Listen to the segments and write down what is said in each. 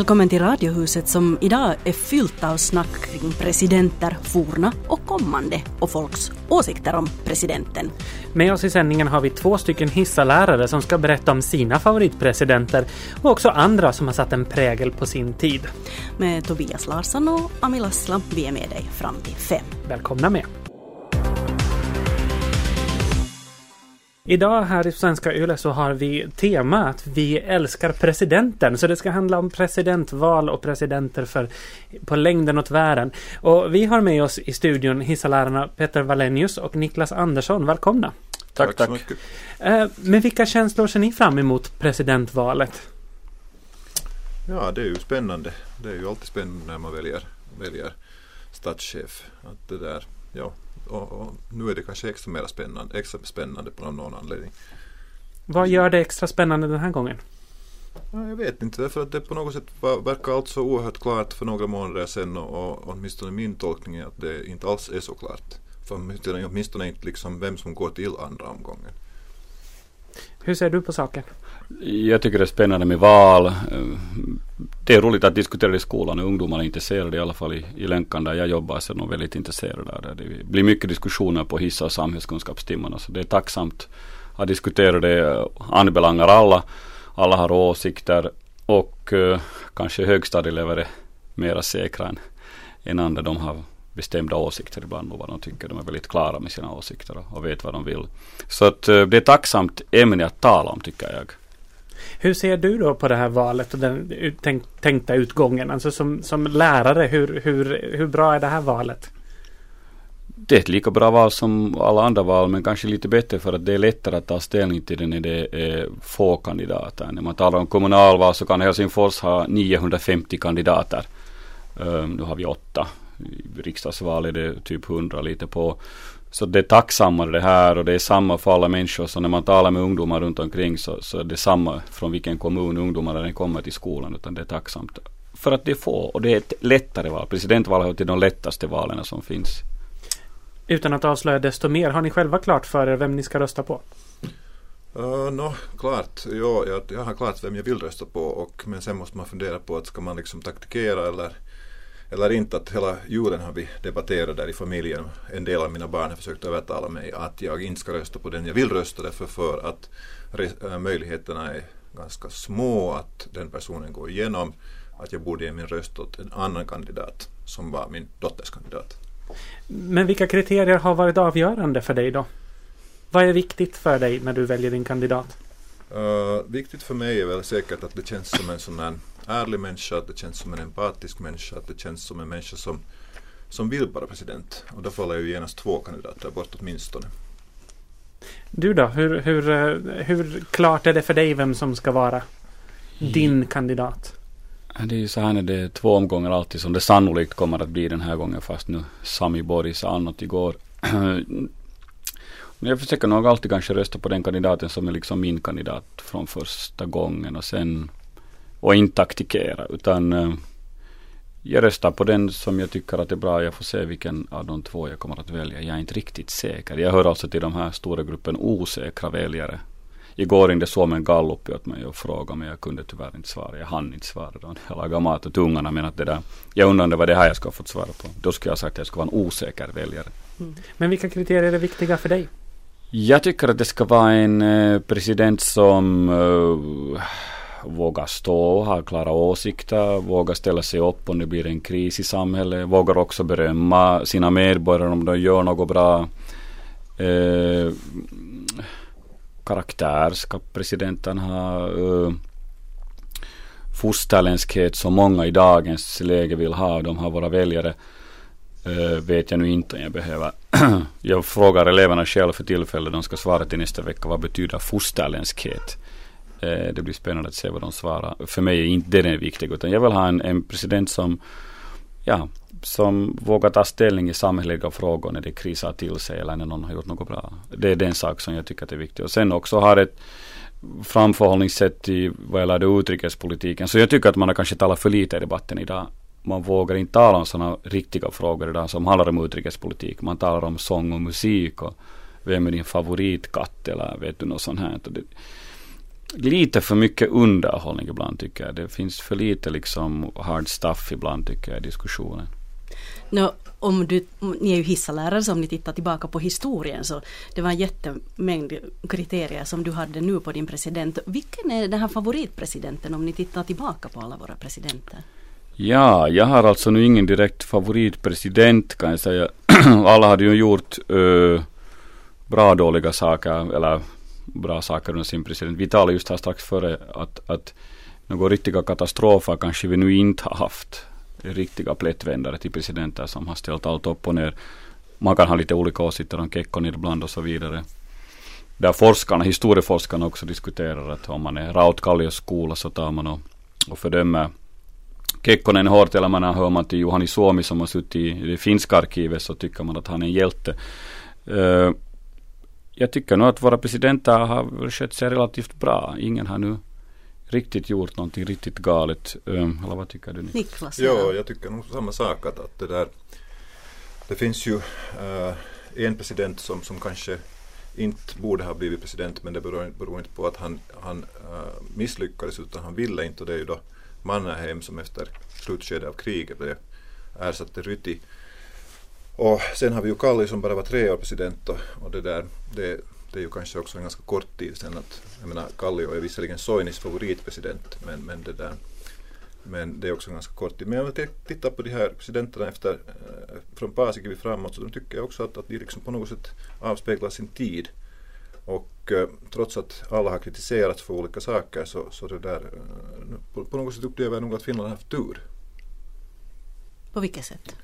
Välkommen till Radiohuset som idag är fyllt av snack kring presidenter, forna och kommande och folks åsikter om presidenten. Med oss i sändningen har vi två stycken hissarlärare som ska berätta om sina favoritpresidenter och också andra som har satt en prägel på sin tid. Med Tobias Larsson och Ami Lassla, vi är med dig fram till fem. Välkomna med! Idag här i Svenska Yle så har vi tema att vi älskar presidenten. Så det ska handla om presidentval och presidenter för, på längden och tvären. Och vi har med oss i studion hissalärarna Peter Wallenius och Niklas Andersson. Välkomna! Tack, tack. tack. Eh, men vilka känslor ser ni fram emot presidentvalet? Ja, det är ju spännande. Det är ju alltid spännande när man väljer, väljer statschef. Att det där, ja, och, och, nu är det kanske extra mer spännande, extra spännande på någon anledning. Vad gör det extra spännande den här gången? Ja, jag vet inte, för att det på något sätt verkar allt så oerhört klart för några månader sedan och, och åtminstone min tolkning är att det inte alls är så klart. För åtminstone inte liksom vem som går till andra omgången. Hur ser du på saken? Jag tycker det är spännande med val. Det är roligt att diskutera det i skolan. och Ungdomar är intresserade i alla fall i, i länkan där jag jobbar så är de väldigt intresserade där. Det blir mycket diskussioner på hissa och samhällskunskapstimmarna så det är tacksamt att diskutera det. Anbelangar alla. Alla har åsikter och uh, kanske högstadieelever är mera säkra än, än andra. De har bestämda åsikter ibland och vad de tycker. De är väldigt klara med sina åsikter och, vet vad de vill. Så att uh, det är tacksamt ämne att tala om tycker jag. Hur ser du då på det här valet och den tänkta utgången? Alltså som, som lärare, hur, hur, hur bra är det här valet? Det är ett lika bra val som alla andra val men kanske lite bättre för att det är lättare att ta ställning till det när det är få kandidater. När man talar om kommunalval så kan Helsingfors ha 950 kandidater. Um, nu har vi åtta. I riksdagsval är det typ 100 lite på. Så det är tacksammare det här och det är samma för alla människor. Så när man talar med ungdomar runt omkring så, så är det samma från vilken kommun ungdomarna kommer till skolan. Utan det är tacksamt. För att det är få och det är ett lättare val. Presidentval hör till de lättaste valen som finns. Utan att avslöja desto mer, har ni själva klart för er vem ni ska rösta på? Uh, no, klart. Ja, jag, jag har klart vem jag vill rösta på. Och, men sen måste man fundera på att ska man liksom taktikera eller eller inte att hela julen har vi debatterat där i familjen. En del av mina barn har försökt övertala mig att jag inte ska rösta på den jag vill rösta därför för att äh, möjligheterna är ganska små att den personen går igenom. Att jag borde ge min röst åt en annan kandidat som var min dotters kandidat. Men vilka kriterier har varit avgörande för dig då? Vad är viktigt för dig när du väljer din kandidat? Uh, viktigt för mig är väl säkert att det känns som en sån här ärlig människa, att det känns som en empatisk människa, att det känns som en människa som, som vill vara president. Och då faller ju genast två kandidater bort åtminstone. Du då, hur, hur, eh, hur klart är det för dig vem som ska vara din mm. kandidat? Det är ju så här när det är två omgångar alltid som det sannolikt kommer att bli den här gången fast nu Sami Borg sa annat igår. Men jag försöker nog alltid kanske rösta på den kandidaten som är liksom min kandidat från första gången och sen och inte taktikera utan uh, jag röstar på den som jag tycker att är bra. Jag får se vilken av de två jag kommer att välja. Jag är inte riktigt säker. Jag hör alltså till de här stora gruppen osäkra väljare. Igår ringde Suomen Gallup åt mig och frågade men jag kunde tyvärr inte svara. Jag hann inte svara. Då. Jag lagade mat åt ungarna men att det där. Jag undrar om det var det här jag skulle ha fått svara på. Då skulle jag ha sagt att jag skulle vara en osäker väljare. Mm. Men vilka kriterier är viktiga för dig? Jag tycker att det ska vara en eh, president som uh, vågar stå och ha klara åsikter, vågar ställa sig upp om det blir en kris i samhället, vågar också berömma sina medborgare om de gör något bra. Eh, karaktär ska presidenten ha. Eh, fosterländskhet som många i dagens läge vill ha, de har våra väljare. Uh, vet jag nu inte om jag behöver. jag frågar eleverna själv för tillfället. De ska svara till nästa vecka. Vad betyder fosterländskhet? Eh, det blir spännande att se vad de svarar. För mig är inte det den viktiga. Utan jag vill ha en, en president som ja, som vågar ta ställning i samhälleliga frågor när det krisar till sig eller när någon har gjort något bra. Det är den sak som jag tycker att är viktig. Och sen också har ett framförhållningssätt i vad gäller utrikespolitiken. Så jag tycker att man har kanske talat för lite i debatten idag. Man vågar inte tala om sådana riktiga frågor idag som handlar om utrikespolitik. Man talar om sång och musik och vem är din favoritkatt eller vet du något sånt här. Lite för mycket underhållning ibland tycker jag. Det finns för lite liksom hard stuff ibland tycker jag i diskussionen. No, om du, ni är ju hissalärare så om ni tittar tillbaka på historien så det var en jättemängd kriterier som du hade nu på din president. Vilken är den här favoritpresidenten om ni tittar tillbaka på alla våra presidenter? Ja, jag har alltså nu ingen direkt favoritpresident kan jag säga. alla hade ju gjort uh, bra dåliga saker eller bra saker under sin president. Vi talade just här strax före att, att några riktiga katastrofer kanske vi nu inte har haft. Riktiga plättvändare till presidenter som har ställt allt upp och ner. Man kan ha lite olika åsikter om Kekkonen ibland och så vidare. Där forskarna, historieforskarna också diskuterar att om man är Rautkallios skola så tar man och, och fördömer Kekkonen hårt eller man hör man till Juhani Suomi som har suttit i det finska arkivet så tycker man att han är en hjälte. Uh, jag tycker nog att våra presidenter har skött sig relativt bra. Ingen har nu riktigt gjort någonting riktigt galet. Um, eller vad tycker du? Niklas? Ja, jag tycker nog samma sak. Att, att det, där, det finns ju uh, en president som, som kanske inte borde ha blivit president men det beror, beror inte på att han, han uh, misslyckades utan han ville inte och det är ju då Mannerheim som efter slutskedet av kriget blev ersatte Ryti. Och sen har vi ju Kalli som bara var tre år president och, och det där, det, det är ju kanske också en ganska kort tid sen att, jag menar Kallio är visserligen Soinis favoritpresident men, men det där men det är också en ganska kort tid. Men om jag tittar på de här presidenterna efter, eh, från Paasikivi framåt så tycker jag också att, att de liksom på något sätt avspeglar sin tid. Och eh, trots att alla har kritiserats för olika saker så, så det där, eh, på, på, något sätt upplever jag nog att Finland har haft tur. På vilket sätt?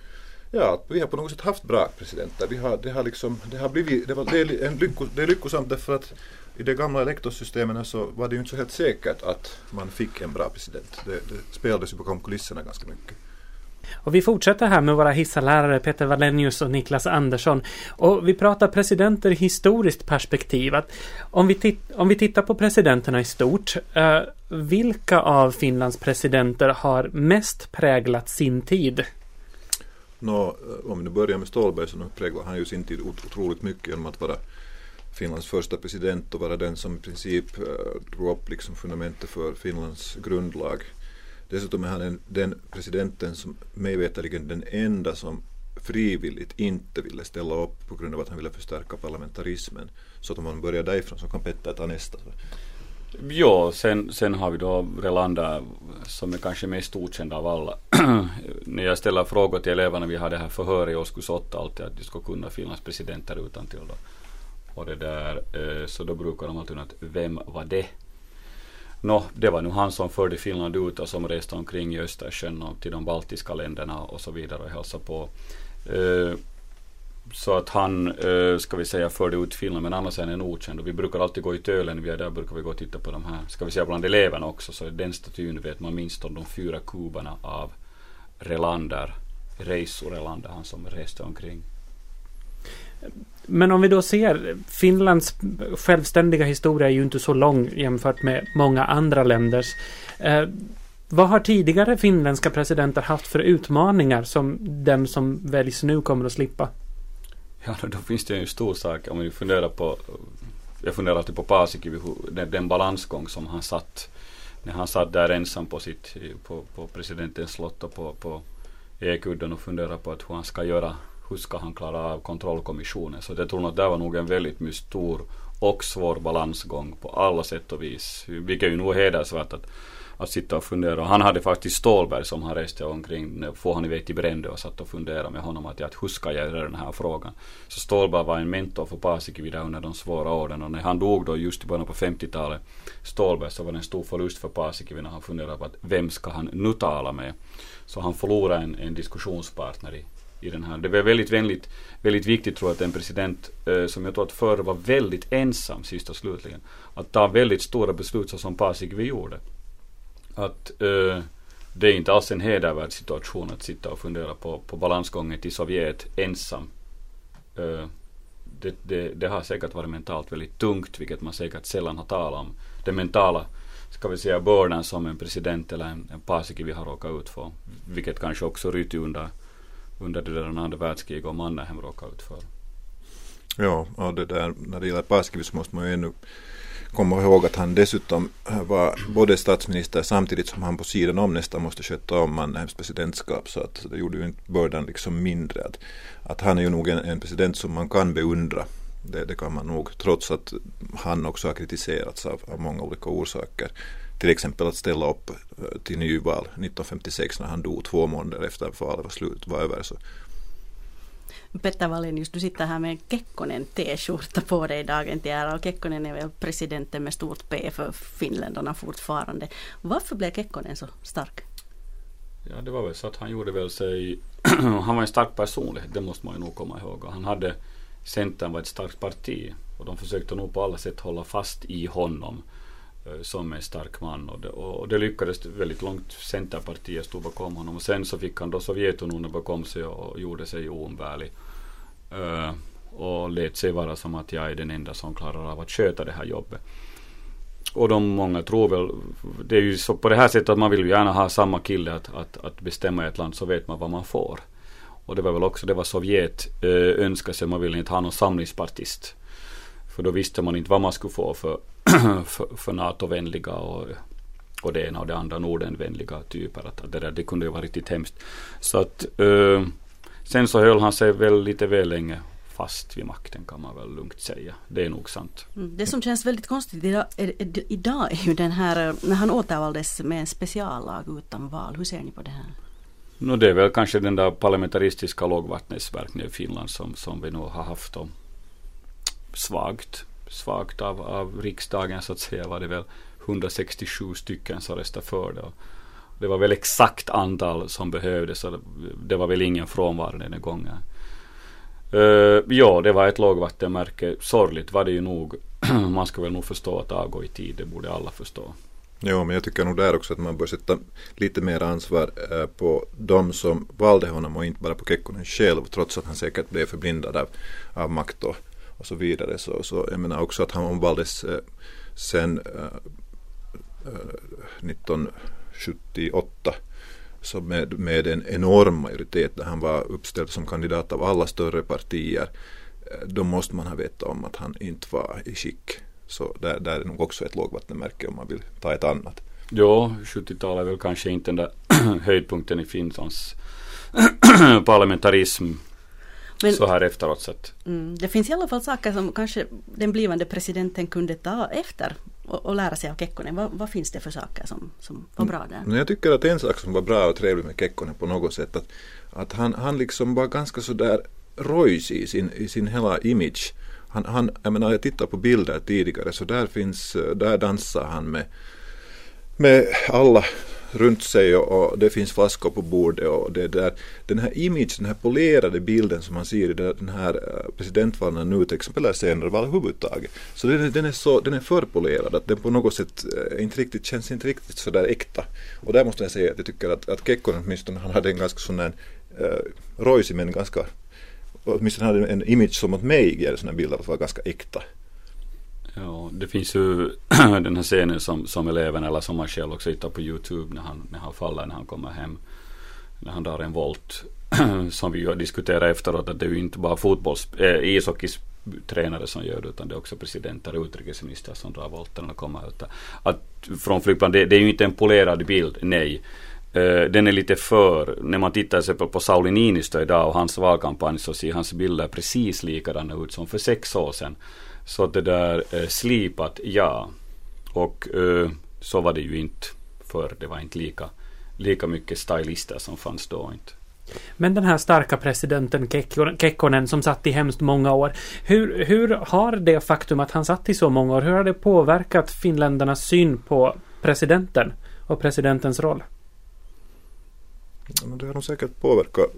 Ja, vi har på något sätt haft bra presidenter. Vi har, det, har liksom, det, har blivit, det, var, det, är en lycko, det är lyckosamt därför att i de gamla elektorssystemen så var det ju inte så helt säkert att man fick en bra president. Det, det spelades ju bakom kulisserna ganska mycket. Och vi fortsätter här med våra hissalärare Peter Wallenius och Niklas Andersson. Och vi pratar presidenter i historiskt perspektiv. Att om, vi om vi tittar på presidenterna i stort. Eh, vilka av Finlands presidenter har mest präglat sin tid? Nå, eh, om vi nu börjar med Ståhlberg så präglar han ju sin tid otroligt mycket genom att vara Finlands första president och vara den som i princip eh, drog upp liksom fundamentet för Finlands grundlag. Dessutom är han en, den presidenten som mig veterligen den enda som frivilligt inte ville ställa upp på grund av att han ville förstärka parlamentarismen. Så att om man börjar därifrån så kan Petter ta nästa. Ja, sen, sen har vi då Relanda som är kanske mest okänd av alla. När jag ställer frågor till eleverna, vi har det här förhör i årskurs 8 alltid att de ska kunna Finlands presidenter utan till då. Och det där, eh, så då brukar de alltid att vem var det? Nå, det var nu han som förde Finland ut och som reste omkring i Östersjön och till de baltiska länderna och så vidare och hälsade på. Eh, så att han, eh, ska vi säga, förde ut Finland men annars är han okänd. Och vi brukar alltid gå i Tölen, vi är där brukar vi gå och titta på de här, ska vi säga bland eleverna också, så den statyn vet man minst om de fyra kuberna av Relander, Reisu Relander, han som reste omkring. Men om vi då ser Finlands självständiga historia är ju inte så lång jämfört med många andra länders. Eh, vad har tidigare finländska presidenter haft för utmaningar som den som väljs nu kommer att slippa? Ja, då finns det ju en stor sak om vi funderar på jag funderar alltid på Paasikivi, den, den balansgång som han satt när han satt där ensam på sitt på, på presidentens slott och på, på Ekudden och funderade på att hur han ska göra hur ska han klara av kontrollkommissionen. Så jag tror att det var nog en väldigt stor och svår balansgång på alla sätt och vis. Vilket ju nog är hedersvärt att, att sitta och fundera. Och han hade faktiskt Stålberg som han reste omkring, får han iväg till Brände och satt och funderade med honom att, att hur ska jag göra den här frågan. Så Stålberg var en mentor för Paasikivi under de svåra åren och när han dog då just i början på 50-talet, Stålberg, så var det en stor förlust för Paasikivi när han funderade på att vem ska han nu tala med. Så han förlorade en, en diskussionspartner i, i den här. Det var väldigt, väldigt, väldigt viktigt tror jag att en president eh, som jag tror att förr var väldigt ensam sist och slutligen. Att ta väldigt stora beslut så som Paasikivi gjorde. Att eh, det är inte alls en hedervärd situation att sitta och fundera på, på balansgången till Sovjet ensam. Uh, det, det, det, har säkert varit mentalt väldigt tungt, vilket man säkert sällan har talat om. Den mentala, ska vi säga, bördan som en president eller en, en Paasikivi har råkat ut för. Vilket kanske också Ryti under, under det där andra världskriget och Mannerheim råkade ut för. Ja, och det där, när det gäller Paasikivi så måste man ju ännu komma ihåg att han dessutom eh, var både statsminister samtidigt som han på sidan om nästan måste sköta om Mannheims presidentskap. Så att det gjorde ju inte bördan liksom mindre. Att, att han är ju nog en, en president som man kan beundra. Det, det, kan man nog, trots att han också har kritiserats av, av många olika orsaker. Till exempel att ställa upp eh, till nyval 1956 när han dog två månader efter att valet var slut, var över. Så Petter Wallenius, du sitter här med en Kekkonen t-skjorta på dig dagen till ära och Kekkonen är väl presidenten med stort P för finländarna fortfarande. Varför blev Kekkonen så stark? Ja, det var väl så att han gjorde väl sig... han var en stark personlighet, det måste man ju nog komma ihåg. Och han hade... Centern var ett starkt parti och de försökte nog på alla sätt hålla fast i honom Eh, som en stark man och det, och det lyckades väldigt långt. Centerpartiet stod bakom honom och sen så fick han då Sovjetunionen bakom sig och gjorde sig oumbärlig. Uh, och lät sig vara som att jag är den enda som klarar av att sköta det här jobbet. Och de många tror väl, det är ju så på det här sättet att man vill ju gärna ha samma kille att, att, att bestämma i ett land så vet man vad man får. Och det var väl också det var Sovjet eh, önskade sig, man ville inte ha någon samlingspartist. För då visste man inte vad man skulle få för, för, för NATO-vänliga och, och det ena och det andra Nordenvänliga typer. Att, det, där, det kunde ju vara riktigt hemskt. Så att eh, Sen så höll han sig väl lite väl länge fast vid makten kan man väl lugnt säga. Det är nog sant. Mm, det som känns väldigt konstigt idag är, idag är ju den här, när han återvaldes med en speciallag utan val. Hur ser ni på det här? No, det är väl kanske den där parlamentaristiska lågvattensverkningen i Finland som, som vi nog har haft då svagt, svagt av, av riksdagen så att säga var det väl 167 stycken som röstade för det. Det var väl exakt antal som behövdes så det var väl ingen frånvaro den gången. Uh, ja, det var ett lågvattenmärke. Sorgligt var det ju nog. man ska väl nog förstå att avgå i tid, det borde alla förstå. Ja, men jag tycker nog där också att man bör sätta lite mer ansvar eh, på de som valde honom och inte bara på Kekkonen själv, trots att han säkert blev förblindad av, av makt och, och så vidare. Så, så jag menar också att han omvaldes eh, sen eh, eh, 1978. så med, med en enorm majoritet där han var uppställd som kandidat av alla större partier då måste man ha vetat om att han inte var i skick. Så där, där är nog också ett lågvattenmärke om man vill ta ett annat. Ja, 70-talet är väl kanske inte den där höjdpunkten i Finlands parlamentarism men, så här efteråt sett. Mm, det finns i alla fall saker som kanske den blivande presidenten kunde ta efter och, och lära sig av Kekkonen. Vad, vad, finns det för saker som, som var bra där? Mm, jag tycker att en sak som var bra och trevlig med Kekkonen på något sätt att, att han, han liksom var ganska sådär rojsig i sin, i sin hela image. Han, han, jag menar, jag tittar på bilder tidigare så där finns, där dansar han med, med alla runt sig och, och, det finns flaskor på bordet och det där, den här image, den här polerade bilden som man ser i den här eh, presidentvalen nu till exempel eller senare val överhuvudtaget. Så den, den, är så, den är för polerad att den på något sätt eh, inte riktigt, känns inte riktigt sådär äkta. Och där måste jag säga att jag tycker att, att Kekkonen åtminstone han hade en ganska sån här eh, uh, rojsig men ganska åtminstone hade en image som åt mig ger sådana bilder att vara ganska äkta. Ja, det finns ju den här scenen som, som eleven eller som man själv också hittar på Youtube när han, när han faller när han kommer hem. När han drar en volt. som vi har diskuterat efteråt att det är ju inte bara fotbolls, eh, äh, ishockeytränare som gör det utan det är också presidenter och utrikesministrar som drar volterna och kommer ut. Att från flygplan, det, det är ju inte en polerad bild, nej. Eh, den är lite för, när man tittar exempel på Sauli Niinistö idag och hans valkampanj så ser hans bilder precis likadana ut som för sex år sedan. Så att det där eh, slipat, ja. Och eh, så var det ju inte förr. Det var inte lika, lika mycket stylister som fanns då inte. Men den här starka presidenten Kekkonen som satt i hemskt många år. Hur, hur har det faktum att han satt i så många år, hur har det påverkat finländarnas syn på presidenten och presidentens roll? Ja, det har nog säkert påverkat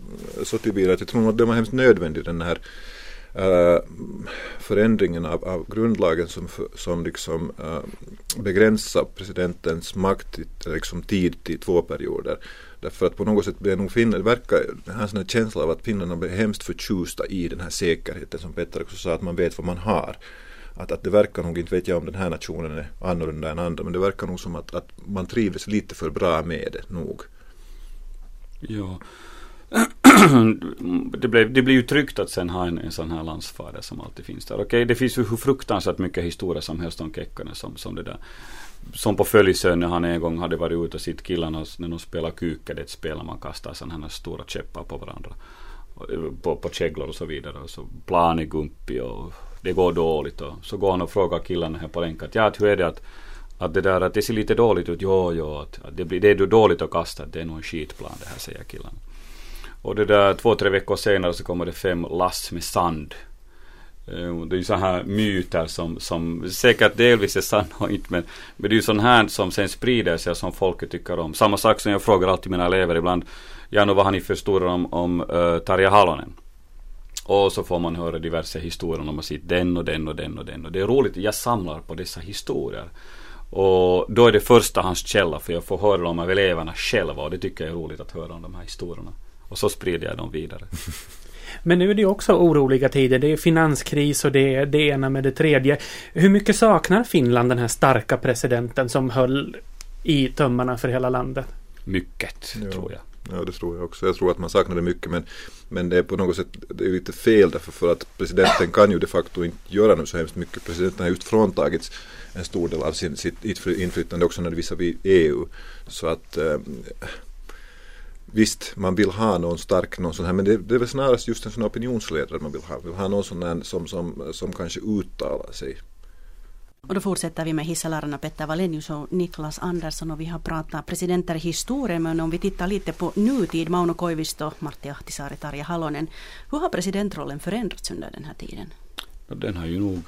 så tillvida att jag tror att det var hemskt nödvändigt den här Eh, förändringen av, av, grundlagen som, som liksom, äh, begränsar presidentens makt eh, liksom tid till två perioder. Därför att på något sätt blir nog Finland, det verkar, jag har en sån känsla av att finnarna blir hemskt förtjusta i den här säkerheten som Petter också sa, att man vet vad man har. Att, att det verkar nog, inte vet jag om den här nationen är annorlunda än andra, men det verkar nog som att, att man trivs lite för bra med det nog. Ja det, blev, det blir ju tryggt att sen ha en, en sån här landsfader som alltid finns där. Okej, det finns ju hur fruktansvärt mycket historia som helst om Kekkonen som, som det där. Som på Följsön när han en gång hade varit ute och sitt killarna när de spelar kuka, det är ett spel när man kastar sådana här stora käppar på varandra. På, på käglor och så vidare. Och så plan är gumpig och det går dåligt. Och så går han och frågar killarna här på länken. att ja, hur är det att att det där att det ser lite dåligt ut, jo, jo, att, att det, blir, det är dåligt att kasta, det är nog en skitplan det här säger killarna. Och det där två, tre veckor senare så kommer det fem lass med sand. Eh, det är ju sådana här myter som, som säkert delvis är sanna och inte men, men det är ju sånt här som sen sprider sig som folket tycker om. Samma sak som jag frågar alltid mina elever ibland. Janne vad har ni för historier om, om uh, Tarja Halonen? Och så får man höra diverse historier om att se den och den och den och den. Och det är roligt, jag samlar på dessa historier. Och då är det första hans källa för jag får höra dem av eleverna själva och det tycker jag är roligt att höra om de här historierna. Och så sprider jag dem vidare. Men nu är det också oroliga tider. Det är finanskris och det är det ena med det tredje. Hur mycket saknar Finland den här starka presidenten som höll i tömmarna för hela landet? Mycket, ja. tror jag. Ja, det tror jag också. Jag tror att man saknar det mycket men, men det är på något sätt det är lite fel därför för att presidenten kan ju de facto inte göra nu så hemskt mycket. Presidenten har just fråntagits en stor del av sin, sitt inflytande också när det visar vid EU. Så att eh, Visst, man vill ha någon stark, någon sån här, men det, det är väl snarast just en sån opinionsledare man vill ha. Man vill ha någon sån här som, som, som kanske uttalar sig. Och då fortsätter vi med hissalärarna Petter Valenius och Niklas Andersson och vi har pratat presidenter i historien men om vi tittar lite på nutid, Mauno Koivisto, Martti Ahtisaari, Tarja Halonen. Hur har presidentrollen förändrats under den här tiden? Den har ju nog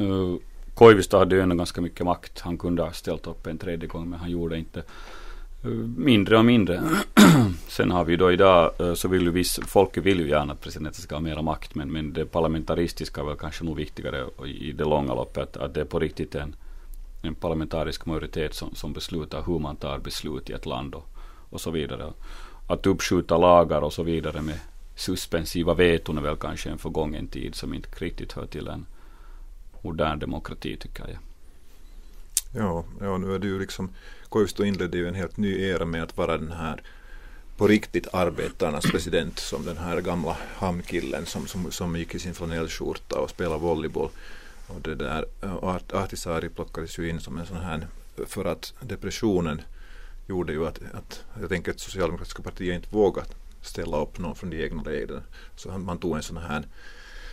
uh, Koivisto hade ju ändå ganska mycket makt. Han kunde ha ställt upp en tredje gång men han gjorde inte mindre och mindre. Sen har vi då idag eh, så vill ju viss, folk vill ju gärna att presidenten ska ha mera makt men, men det parlamentaristiska är väl kanske nog viktigare i det långa loppet att det är på riktigt en, en parlamentarisk majoritet som, som beslutar hur man tar beslut i ett land och, och så vidare. Att uppskjuta lagar och så vidare med suspensiva veton är väl kanske en förgången tid som inte riktigt hör till en modern demokrati tycker jag. Ja, ja nu är det ju liksom Koivisto inledde ju en helt ny era med att vara den här på riktigt arbetarnas president som den här gamla hamnkillen som, som, som gick i sin flanellskjorta och spelade volleyboll. Och det där, Ahtisaari plockades ju in som en sån här, för att depressionen gjorde ju att, att jag tänker att socialdemokratiska partiet inte vågade ställa upp någon från de egna leden. Så man tog en sån här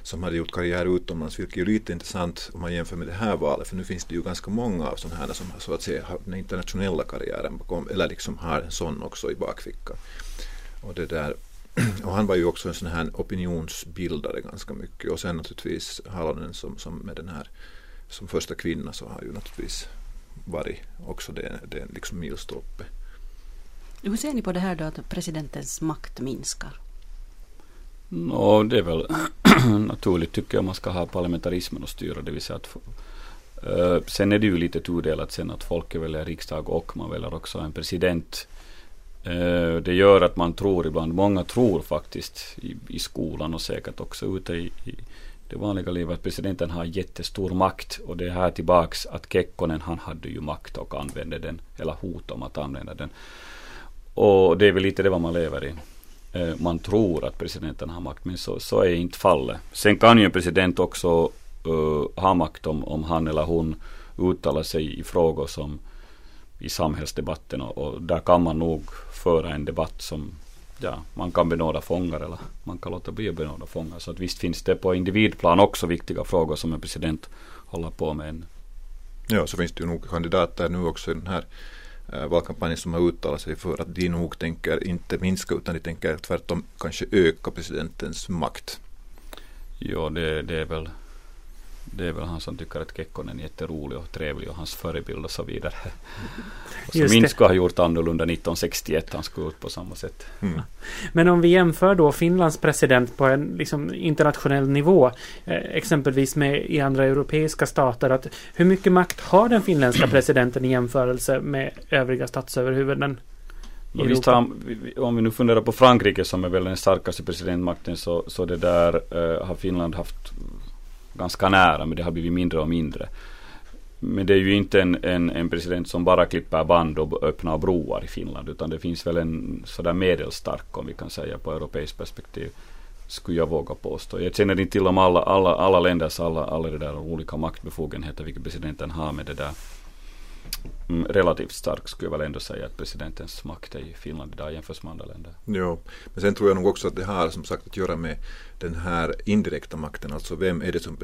som hade gjort karriär utomlands, vilket är lite intressant om man jämför med det här valet, för nu finns det ju ganska många av sådana här som så att säga har den internationella karriären bakom, eller liksom har en sån också i bakfickan. Och, det där, och han var ju också en sån här opinionsbildare ganska mycket och sen naturligtvis Halonen som, som med den här som första kvinna så har ju naturligtvis varit också det, det liksom milstolpe. Hur ser ni på det här då att presidentens makt minskar? No, det är väl naturligt tycker jag man ska ha parlamentarismen att styra, det vill säga att uh, sen är det ju lite tudelat sen att folket väljer riksdag och man väljer också en president. Uh, det gör att man tror ibland, många tror faktiskt i, i skolan och säkert också ute i, i det vanliga livet att presidenten har jättestor makt och det är här tillbaks att Kekkonen han hade ju makt och använde den eller hot om att använda den. Och det är väl lite det vad man lever i. Eh, man tror att presidenten har makt, men så, så är inte fallet. Sen kan ju en president också uh, ha makt om, om han eller hon uttalar sig i frågor som i samhällsdebatten och, och, där kan man nog föra en debatt som ja, man kan benåda fångar eller man kan låta bli att benåda fångar. Så att visst finns det på individplan också viktiga frågor som en president håller på med. Ja, så finns det ju nog kandidater nu också i den här Eh, valkampanjen som har uttalat sig för att de nog tänker inte minska utan de tänker tvärtom kanske öka presidentens makt. Ja, det, det är väl det är väl han som tycker att Kekkonen är jätterolig och trevlig och hans förebild och så vidare. Och som inte skulle ha gjort annorlunda 1961, han skulle ut på samma sätt. Mm. Men om vi jämför då Finlands president på en liksom internationell nivå, eh, exempelvis med i andra europeiska stater, att hur mycket makt har den finländska presidenten i jämförelse med övriga statsöverhuvuden? har, om vi nu funderar på Frankrike som är väl den starkaste presidentmakten så, så det där eh, har Finland haft ganska nära men det har blivit mindre och mindre. Men det är ju inte en, en, en president som bara klipper band och öppnar broar i Finland utan det finns väl en sådär medelstark om vi kan säga på europeiskt perspektiv skulle jag våga påstå. Jag känner inte till om alla, alla, alla länders alla, alla det där olika maktbefogenheter vilka presidenten har med det där Mm, relativt stark skulle jag väl ändå säga att presidentens makt är i Finland idag jämfört med andra länder. Jo, men sen tror jag nog också att det har som sagt att göra med den här indirekta makten, alltså vem är det som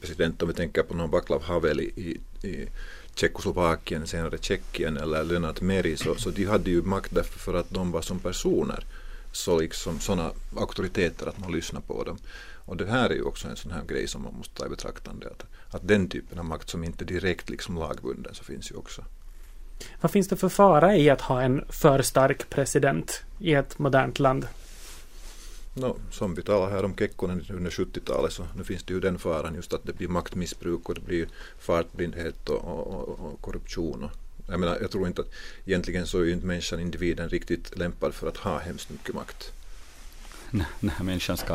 president, om vi tänker på någon Václav Havel i, i, i Tjeckoslovakien, senare Tjeckien eller Lennart Meri, så, så de hade ju makt därför för att de var som personer så liksom sådana auktoriteter att man lyssnar på dem. Och det här är ju också en sån här grej som man måste ta i betraktande, att, att den typen av makt som inte direkt liksom lagbunden så finns ju också. Vad finns det för fara i att ha en för stark president i ett modernt land? No, som vi talade här om Kekkonen under 70-talet så nu finns det ju den faran just att det blir maktmissbruk och det blir fartblindhet och, och, och, och korruption. Och, jag, menar, jag tror inte att egentligen så är ju inte människan, individen riktigt lämpad för att ha hemskt mycket makt. när människan ska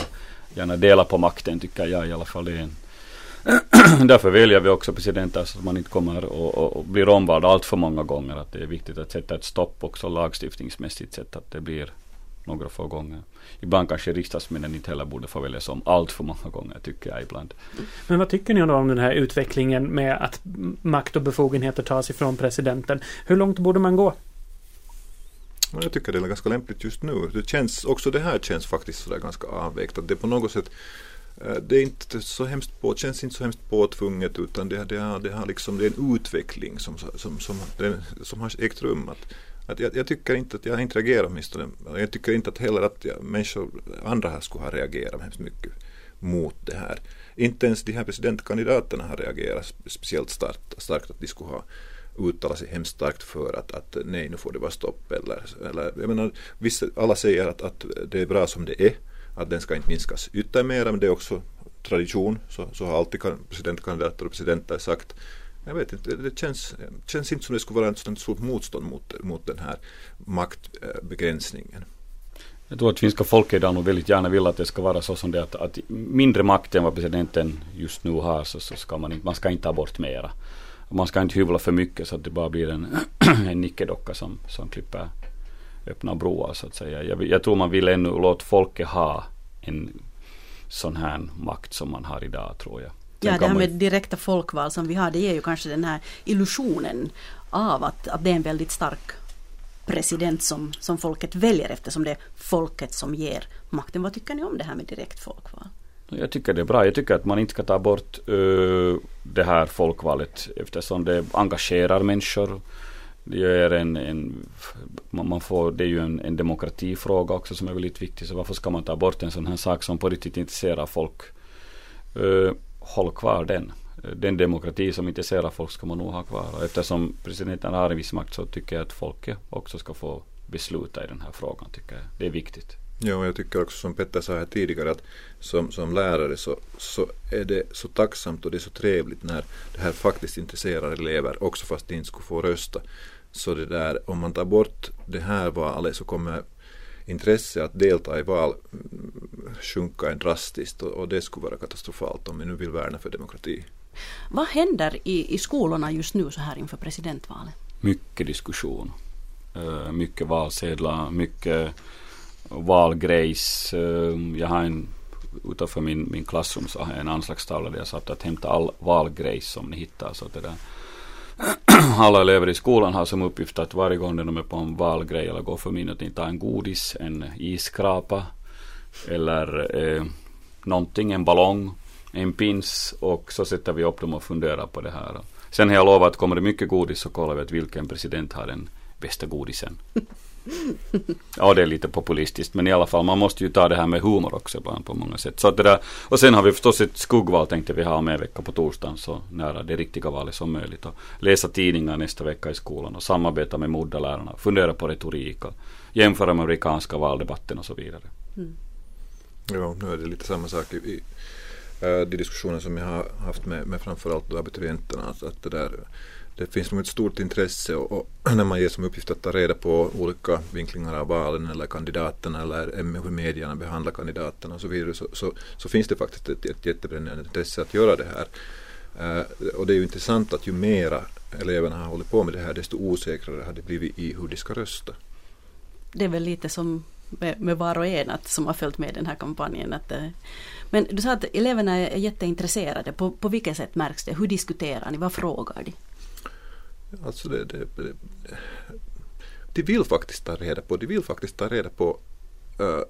gärna dela på makten tycker jag i alla fall. Det är en Därför väljer vi också presidenter så att man inte kommer och, och, och blir omvald allt för många gånger. Att det är viktigt att sätta ett stopp också lagstiftningsmässigt sett att det blir några få gånger. Ibland kanske riksdagsmännen inte heller borde få väljas om allt för många gånger tycker jag ibland. Men vad tycker ni då om den här utvecklingen med att makt och befogenheter tas ifrån presidenten? Hur långt borde man gå? Jag tycker det är ganska lämpligt just nu. Det känns, också det här känns faktiskt sådär ganska avvägt. Att det på något sätt Eh, det är inte så hemskt på, känns inte så hemskt påtvunget utan det, det, har, det, har liksom, det är en utveckling som, som, som, den, som har ägt rum. Att, att jag, jag tycker inte att jag interagerar åtminstone. Jag tycker inte att heller att jag, människor, andra här skulle ha reagerat hemskt mycket mot det här. Inte ens de här presidentkandidaterna har reagerat speciellt starkt, starkt att de skulle ha uttalat sig hemskt starkt för att, att nej nu får det vara stopp eller, eller jag menar, vissa, alla säger att, att det är bra som det är att den ska inte minskas ytterligare men det är också tradition så, så har alltid presidentkandidater och presidenter sagt jag vet inte, det känns, känns inte som det skulle vara ett sådant stort motstånd mot, mot den här maktbegränsningen. Jag tror att finska folket idag nog väldigt gärna vill att det ska vara så som det är att, att mindre makt än vad presidenten just nu har så, så ska man inte, man ska inte ta bort mera. Man ska inte hyvla för mycket så att det bara blir en, en nickedocka som, som klipper öppna broar så att säga. Jag, jag tror man vill ännu låta folket ha en sån här makt som man har idag tror jag. Sen Ja, det här man- med direkta folkval som vi har, det ger ju kanske den här illusionen av att, att det är en väldigt stark president som, som folket väljer eftersom det är folket som ger makten. Vad tycker ni om det här med direkt folkval? Jag tycker det är bra. Jag tycker att man inte ska ta bort uh, det här folkvalet eftersom det engagerar människor. Det är en, en man får, det är ju en, en demokratifråga också som är väldigt viktig. Så varför ska man ta bort en sån här sak som på riktigt intresserar folk? Uh, håll kvar den. Den demokrati som intresserar folk ska man nog ha kvar. Och eftersom presidenten har en viss makt så tycker jag att folket också ska få besluta i den här frågan. Tycker jag. Det är viktigt. Ja, jag tycker också som Petter sa här tidigare att som, som lärare så, så är det så tacksamt och det är så trevligt när det här faktiskt intresserar elever också fast de inte skulle få rösta. Så det där, om man tar bort det här valet så kommer intresse att delta i val sjunka en drastiskt och, och det skulle vara katastrofalt om vi nu vill värna för demokrati. Vad händer i, i skolorna just nu så här inför presidentvalet? mycket diskussion. Uh, mycket valsedlar, mycket valgrejs. Uh, jag har en, utanför min, min klassrum så har jag en anslagstavla där jag satt att hämta all valgrejs som ni hittar. Så det där. Alla elever i skolan har som uppgift att varje gång de är på en valgrej eller går för att ta en godis, en isskrapa eller eh, någonting, en ballong, en pins och så sätter vi upp dem och funderar på det här. Sen har jag lovat att kommer det mycket godis så kollar vi att vilken president har den bästa godisen. Ja, det är lite populistiskt, men i alla fall, man måste ju ta det här med humor också ibland på många sätt. Så att det där, och sen har vi förstås ett skuggval tänkte vi ha med vecka på torsdagen, så nära det riktiga valet som möjligt. Och läsa tidningar nästa vecka i skolan och samarbeta med moddarlärarna, fundera på retorik och jämföra med amerikanska valdebatten och så vidare. Mm. Ja, nu är det lite samma sak i, i uh, de diskussioner som jag har haft med, med framförallt abiturienterna. Att, att det där det finns nog ett stort intresse och, och, när man ger som uppgift att ta reda på olika vinklingar av valen eller kandidaterna eller hur medierna behandlar kandidaterna och så vidare så, så, så finns det faktiskt ett, ett jättebrännande intresse att göra det här. Uh, och det är ju intressant att ju mera eleverna har hållit på med det här desto osäkrare har det blivit i hur de ska rösta. Det är väl lite som med, med var och en att, som har följt med den här kampanjen. Att, eh, men du sa att eleverna är jätteintresserade. På, på vilket sätt märks det? Hur diskuterar ni? Vad frågar de? Alltså det, det, det, de vill faktiskt ta reda på, de vill faktiskt ta reda på uh,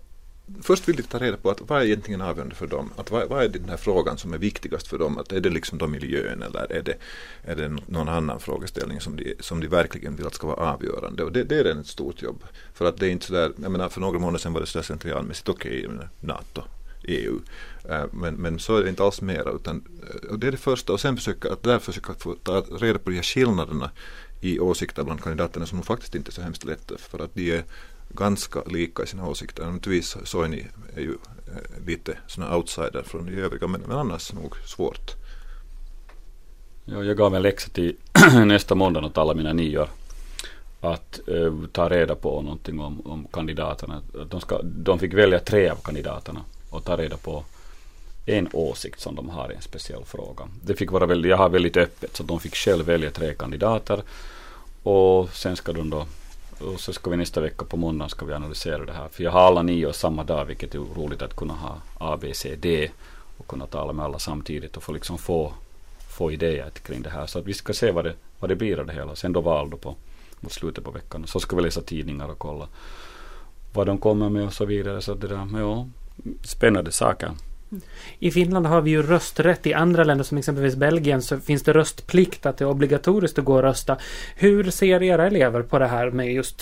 Först vill de ta reda på att vad är egentligen avgörande för dem? Att vad, vad är den här frågan som är viktigast för dem? Att är det liksom då miljön eller är det, är det någon annan frågeställning som de, som de verkligen vill att ska vara avgörande? Och det, det är ett stort jobb. För att det är inte sådär, jag menar för några månader sedan var det sådär slentrianmässigt okej, okay, NATO, EU. Äh, men, men så är det inte alls mera utan äh, och det är det första och sen försöka att där försöka få ta reda på de här skillnaderna i åsikter bland kandidaterna som faktiskt inte är så hemskt lätta för att de är ganska lika i sina åsikter. Naturligtvis Soini är ju äh, lite sådana outsider från de övriga men, men annars nog svårt. Ja, jag gav en läxa till nästa måndag åt alla mina nior att eh, ta reda på någonting om, om kandidaterna. De, ska, de fick välja tre av kandidaterna och ta reda på en åsikt som de har i en speciell fråga. Det fick vara väldigt, jag har väldigt öppet så de fick själv välja tre kandidater och sen ska de då och så ska vi nästa vecka på måndag ska vi analysera det här. För jag har alla nio samma dag vilket är roligt att kunna ha A, B, C, D och kunna tala med alla samtidigt och få liksom få, få idéer kring det här. Så att vi ska se vad det, vad det blir av det hela. Sen då val då på, mot slutet på veckan. Så ska vi läsa tidningar och kolla vad de kommer med och så vidare. Så det där, ja, spännande saker. I Finland har vi ju rösträtt. I andra länder som exempelvis Belgien så finns det röstplikt att det är obligatoriskt att gå och rösta. Hur ser era elever på det här med just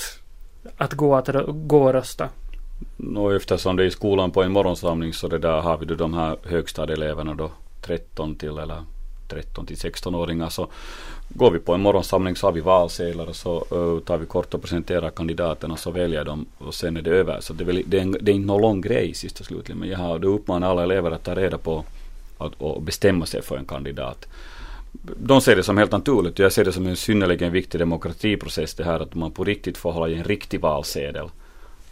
att gå, att gå och rösta? Och eftersom det är i skolan på en morgonsamling så det där har vi då de här högstadieeleverna då 13 till eller 13 till 16-åringar så går vi på en morgonsamling så har vi valsedlar och så uh, tar vi kort och presenterar kandidaterna så väljer de och sen är det över. Så det är, väl, det är, en, det är inte någon lång grej sist och slutligen men jag har då uppmanat alla elever att ta reda på att, och bestämma sig för en kandidat. De ser det som helt naturligt jag ser det som en synnerligen viktig demokratiprocess det här att man på riktigt får hålla i en riktig valsedel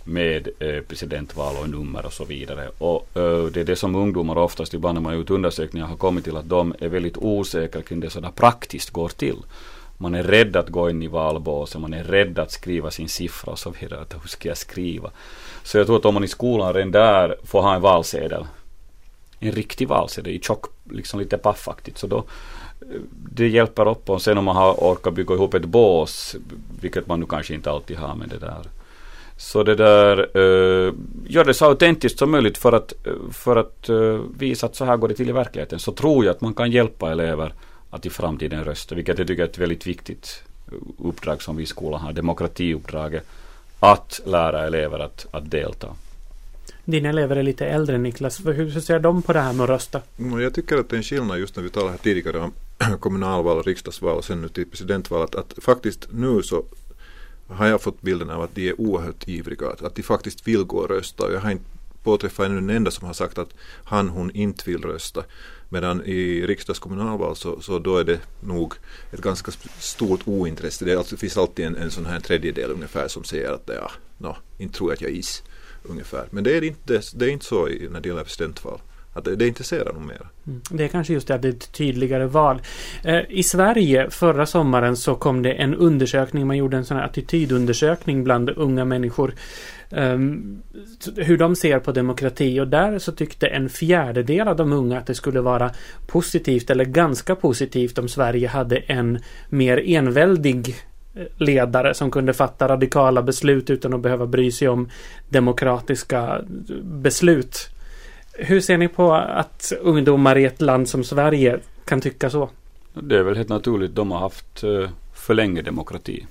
med eh, presidentval och nummer och så vidare. Och eh, det är det som ungdomar oftast ibland när man gjort undersökningar har kommit till att de är väldigt osäkra kring det som praktiskt går till. Man är rädd att gå in i valbåsen, man är rädd att skriva sin siffra och så vidare. Hur ska jag skriva? Så jag tror att om man i skolan redan där får ha en valsedel, en riktig valsedel i tjock, liksom lite paffaktigt, så då eh, det hjälper upp och sen om man har orkat bygga ihop ett bås, vilket man nu kanske inte alltid har med det där så det där, uh, gör det så autentiskt som möjligt för att, för att uh, visa att så här går det till i verkligheten. Så tror jag att man kan hjälpa elever att i framtiden rösta, vilket jag tycker är ett väldigt viktigt uppdrag som vi i skolan har, demokratiuppdraget. Att lära elever att, att delta. Dina elever är lite äldre Niklas, hur ser de på det här med att rösta? Jag tycker att det är en skillnad just när vi talade här tidigare om kommunalval och riksdagsval och sen nu till presidentval. Att, att faktiskt nu så har jag fått bilden av att de är oerhört ivriga, att, att de faktiskt vill gå och rösta. Jag har inte påträffat ännu en enda som har sagt att han, hon inte vill rösta. Medan i riksdagskommunalval så, så då är det nog ett ganska stort ointresse. Det, alltså, det finns alltid en, en sån här tredjedel ungefär som säger att ja, no, inte tror jag att jag is. Ungefär. Men det är inte, det är inte så i, när det gäller presidentval. Att det, det intresserar nog mer. Mm. Det är kanske just det att det är ett tydligare val. Eh, I Sverige förra sommaren så kom det en undersökning. Man gjorde en sån här attitydundersökning bland unga människor. Eh, hur de ser på demokrati och där så tyckte en fjärdedel av de unga att det skulle vara positivt eller ganska positivt om Sverige hade en mer enväldig eh, ledare som kunde fatta radikala beslut utan att behöva bry sig om demokratiska eh, beslut. Hur ser ni på att ungdomar i ett land som Sverige kan tycka så? Det är väl helt naturligt. De har haft eh, för länge demokrati.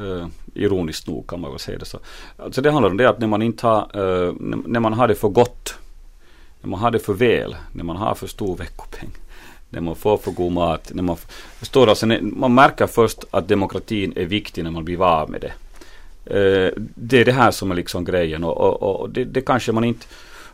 Uh, ironiskt nog kan man väl säga det så. Alltså det handlar om det att när man inte har, uh, när man har det för gott, när man har det för väl, när man har för stor veckopeng, när man får för god mat, när man förstår alltså, man märker först att demokratin är viktig när man blir av med det. Uh, det är det här som är liksom grejen och, och, och det, det kanske man inte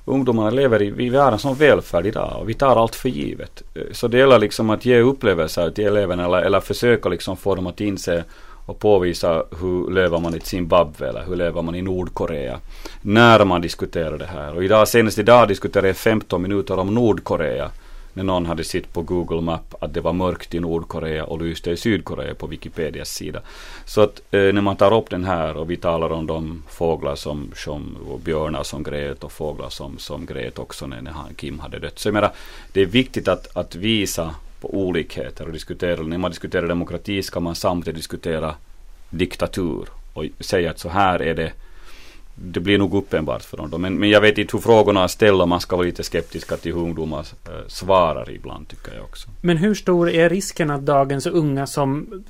ungdomarna lever i, vi har en sån välfärd idag och vi tar allt för givet. Eh, så det gäller liksom att ge upplevelser till eleverna eller, eller försöka liksom få dem att inse och påvisa hur lever man i Zimbabwe eller hur lever man i Nordkorea. När man diskuterar det här. Och idag, senast idag diskuterade jag 15 minuter om Nordkorea. När någon hade sett på Google Map att det var mörkt i Nordkorea och lyste i Sydkorea på Wikipedias sida. Så att eh, när man tar upp den här och vi talar om de fåglar som, som och björnar som grät och fåglar som, som grät också när, när han, Kim hade dött. Så jag menar, det är viktigt att, att visa på olikheter och diskutera. När man diskuterar demokrati ska man samtidigt diskutera diktatur och säga att så här är det. Det blir nog uppenbart för dem. Men, men jag vet inte hur frågorna är ställda. Man ska vara lite skeptiska till hur ungdomar äh, svarar ibland tycker jag också. Men hur stor är risken att dagens unga som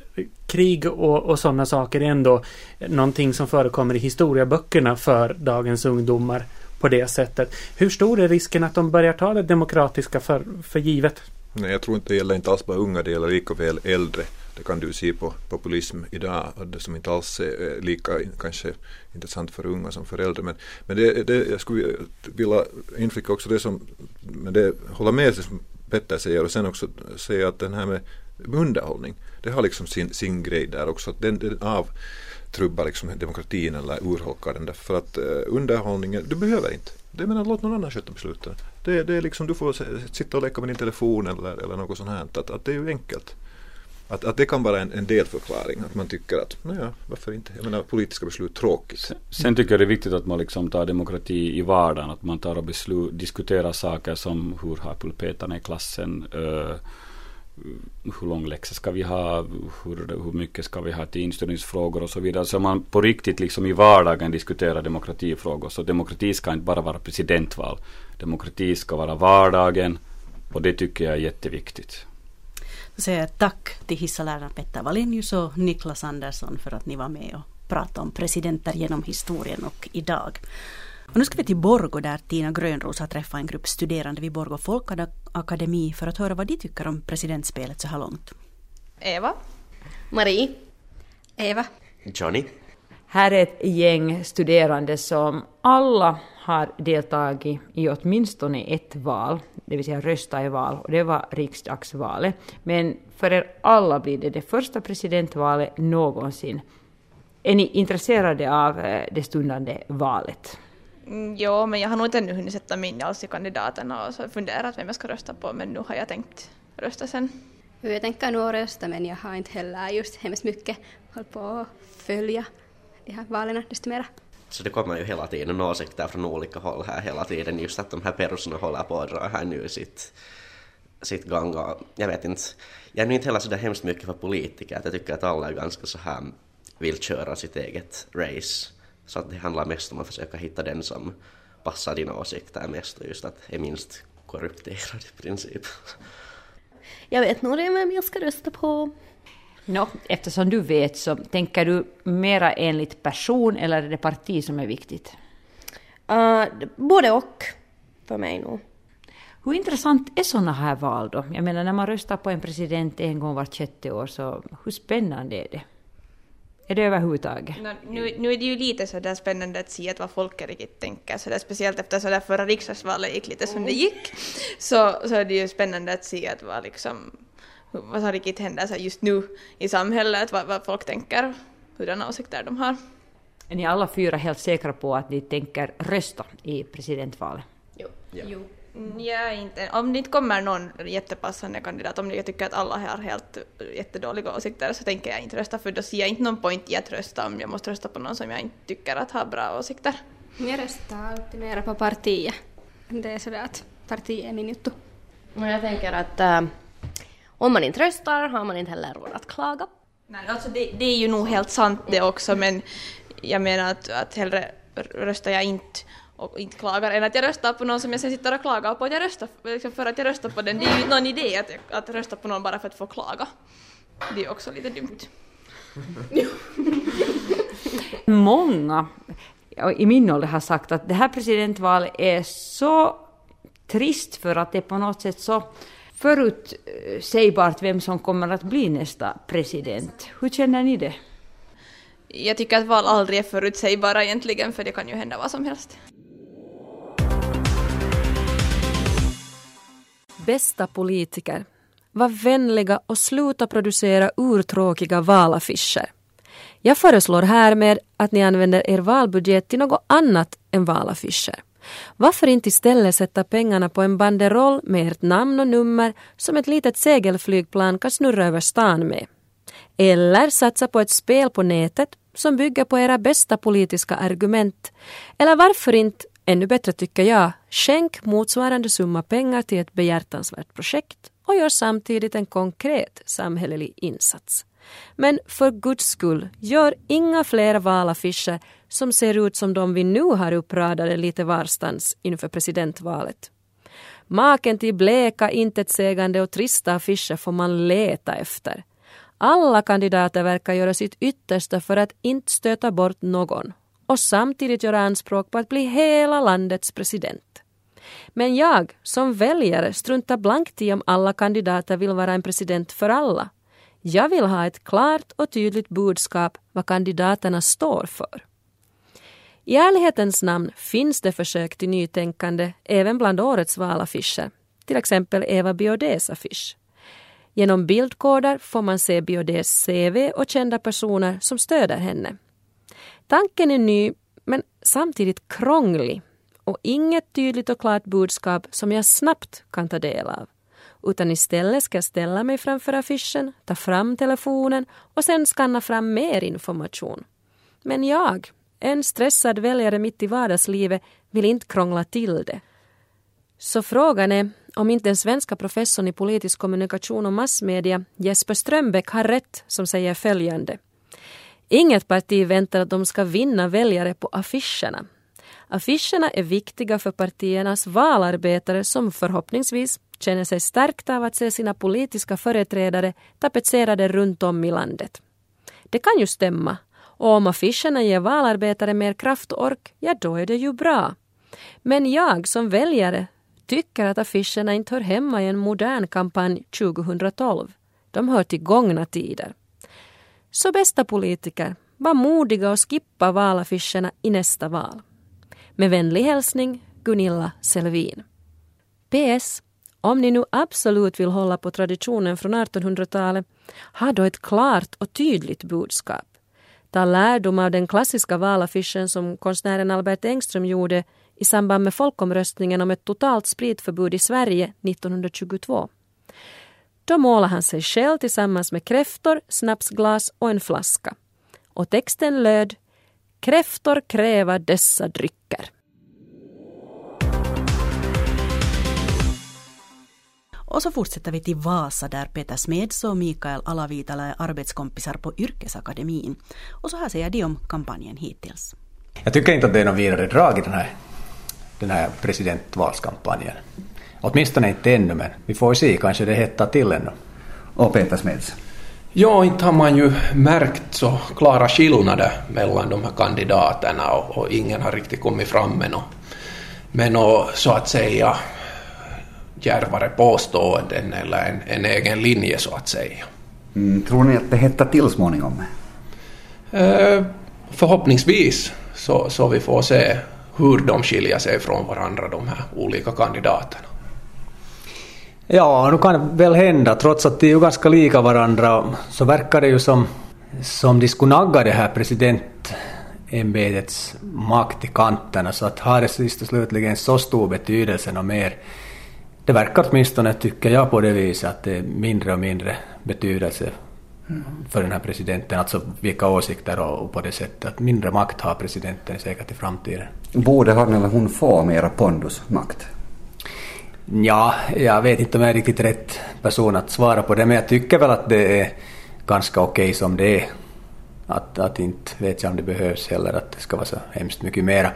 krig och, och sådana saker är ändå någonting som förekommer i historieböckerna för dagens ungdomar på det sättet. Hur stor är risken att de börjar ta det demokratiska för, för givet? Nej, jag tror inte det gäller inte alls bara unga, det gäller lika väl äldre. Det kan du se på populism idag, det som inte alls är lika kanske intressant för unga som för äldre. Men, men det, det, jag skulle vilja inflika också det som, men det hålla med det som Petter säger och sen också säga att den här med underhållning, det har liksom sin, sin grej där också. Att den, den avtrubbar liksom demokratin eller urholkar den. Därför att eh, underhållningen, du behöver inte. Det menar, låt någon annan sköta besluten. Det, det är liksom, du får sitta och leka med din telefon eller, eller något sånt här. Att, att det är ju enkelt. Att, att det kan vara en, en delförklaring, att man tycker att, naja, varför inte? Jag menar, politiska beslut tråkigt. Sen, sen tycker jag det är viktigt att man liksom tar demokrati i vardagen, att man tar och beslut, diskuterar saker som hur har pulpetarna i klassen, uh, hur lång läxa ska vi ha, hur, hur mycket ska vi ha till inställningsfrågor och så vidare. Så man på riktigt liksom i vardagen diskuterar demokratifrågor. Så demokrati ska inte bara vara presidentval. Demokrati ska vara vardagen och det tycker jag är jätteviktigt. Jag säger tack till hissalärarna Petter Wallenius och Niklas Andersson för att ni var med och pratade om presidenter genom historien och idag. Och nu ska vi till Borgo där Tina Grönros har träffat en grupp studerande vid Borgo Folkakademi för att höra vad de tycker om presidentspelet så här långt. Eva. Marie. Eva. Johnny. Här är ett gäng studerande som alla har deltagit i åtminstone ett val, det vill säga rösta i val, och det var riksdagsvalet. Men för er alla blir det det första presidentvalet någonsin. Är ni intresserade av eh, det stundande valet? Mm, jo, men jag har nog inte ännu hunnit sätta mig in alls i kandidaterna och så funderat vem jag ska rösta på, men nu har jag tänkt rösta sen. Jag tänker nog rösta, men jag har inte heller just hemskt mycket håll på att följa de här valen desto mera. Så det kommer ju hela tiden åsikter från olika håll här hela tiden, just att de här persorna håller på att dra här nu sitt, sitt gång och jag vet inte, jag är nu inte heller så där hemskt mycket för politiker, att jag tycker att alla är ganska så här vill köra sitt eget race så att det handlar mest om att försöka hitta den som passar dina åsikter mest och just att är minst korrupterad i princip. Jag vet nog vem jag ska rösta på. No, eftersom du vet så tänker du mera enligt person eller är det parti som är viktigt? Uh, både och för mig nog. Hur intressant är sådana här val då? Jag menar när man röstar på en president en gång vart sjätte år så hur spännande är det? Är det överhuvudtaget? No, nu, nu är det ju lite så där spännande att se vad folk riktigt tänker, så där, speciellt efter så där förra riksdagsvalet gick lite som det gick, så, så är det ju spännande att se att vad, liksom, vad som riktigt händer så just nu i samhället, vad, vad folk tänker, hurdana åsikter de har. Är ni alla fyra helt säkra på att ni tänker rösta i presidentvalet? Jo. Ja. jo. Mm, ja, inte. Om det inte kommer någon jättepassande kandidat, om jag tycker att alla har helt jättedåliga åsikter så tänker jag inte rösta för då ser jag inte någon point i att rösta om jag måste rösta på någon som jag inte tycker att har bra åsikter. Jag röstar alltid mera på partiet. Det är sådär att partiet är min juttu. Jag tänker att äh, om man inte röstar har man inte heller råd att klaga. Nej, alltså det, det är ju nog helt sant det också men jag menar att, att hellre röstar jag inte och inte klagar än att jag röstar på någon som jag sen sitter och klagar på att jag röstar liksom för att jag röstar på den. Det är ju någon idé att, att rösta på någon bara för att få klaga. Det är också lite dumt. Många i min ålder har sagt att det här presidentvalet är så trist för att det är på något sätt så förutsägbart vem som kommer att bli nästa president. Hur känner ni det? Jag tycker att val aldrig är förutsägbara egentligen för det kan ju hända vad som helst. Bästa politiker, var vänliga och sluta producera urtråkiga valaffischer. Jag föreslår härmed att ni använder er valbudget till något annat än valaffischer. Varför inte istället sätta pengarna på en banderoll med ert namn och nummer som ett litet segelflygplan kan snurra över stan med? Eller satsa på ett spel på nätet som bygger på era bästa politiska argument. Eller varför inte, ännu bättre tycker jag, skänk motsvarande summa pengar till ett behjärtansvärt projekt och gör samtidigt en konkret samhällelig insats. Men för guds skull, gör inga fler valaffischer som ser ut som de vi nu har uppradade lite varstans inför presidentvalet. Maken till bleka, intetsägande och trista affischer får man leta efter. Alla kandidater verkar göra sitt yttersta för att inte stöta bort någon och samtidigt göra anspråk på att bli hela landets president. Men jag som väljare struntar blankt i om alla kandidater vill vara en president för alla. Jag vill ha ett klart och tydligt budskap vad kandidaterna står för. I ärlighetens namn finns det försök till nytänkande även bland årets valaffischer, till exempel Eva Biodés affisch. Genom bildkoder får man se Biodés CV och kända personer som stöder henne. Tanken är ny, men samtidigt krånglig och inget tydligt och klart budskap som jag snabbt kan ta del av. Utan istället ska jag ställa mig framför affischen, ta fram telefonen och sen skanna fram mer information. Men jag, en stressad väljare mitt i vardagslivet, vill inte krångla till det. Så frågan är om inte den svenska professorn i politisk kommunikation och massmedia Jesper Strömbäck har rätt som säger följande. Inget parti väntar att de ska vinna väljare på affischerna. Affischerna är viktiga för partiernas valarbetare som förhoppningsvis känner sig stärkta av att se sina politiska företrädare tapetserade runt om i landet. Det kan ju stämma. Och om affischerna ger valarbetare mer kraft och ork, ja då är det ju bra. Men jag som väljare tycker att affischerna inte hör hemma i en modern kampanj 2012. De hör till gångna tider. Så bästa politiker, var modiga och skippa valaffischerna i nästa val. Med vänlig hälsning Gunilla Selvin. PS. Om ni nu absolut vill hålla på traditionen från 1800-talet, ha då ett klart och tydligt budskap. Ta lärdom av den klassiska valaffischen som konstnären Albert Engström gjorde i samband med folkomröstningen om ett totalt spritförbud i Sverige 1922. Då målade han sig själv tillsammans med kräftor, snapsglas och en flaska. Och texten löd Kräftor kräva dessa drycker. Och så fortsätter vi till Vasa där Peter Smeds och Mikael Alavitala är arbetskompisar på Yrkesakademin. Och så här säger de om kampanjen hittills. Jag tycker inte att det är något vidare drag i den här, den här presidentvalskampanjen. Åtminstone inte ännu, men vi får se, kanske det hettar till ännu. Och Peter Smeds? Ja, inte har man ju märkt så klara skillnader mellan de här kandidaterna och, och ingen har riktigt kommit fram med något, med något så att säga djärvare påståenden eller en, en egen linje så att säga. Mm, tror ni att det hettar till småningom? Eh, förhoppningsvis så, så vi får se hur de skiljer sig från varandra de här olika kandidaterna. Ja, nu kan det väl hända. Trots att de är ju ganska lika varandra så verkar det ju som, som de skulle nagga det här presidentämbetets makt i kanterna. Så att har det sist och slutligen så stor betydelse och mer det verkar åtminstone, tycker jag, på det viset att det är mindre och mindre betydelse för den här presidenten, alltså vilka åsikter och på det sättet att mindre makt har presidenten säkert i framtiden. Borde han eller hon få mera pondusmakt? Ja, jag vet inte om jag är riktigt rätt person att svara på det, men jag tycker väl att det är ganska okej okay som det är. Att, att inte vet jag om det behövs heller, att det ska vara så hemskt mycket mera.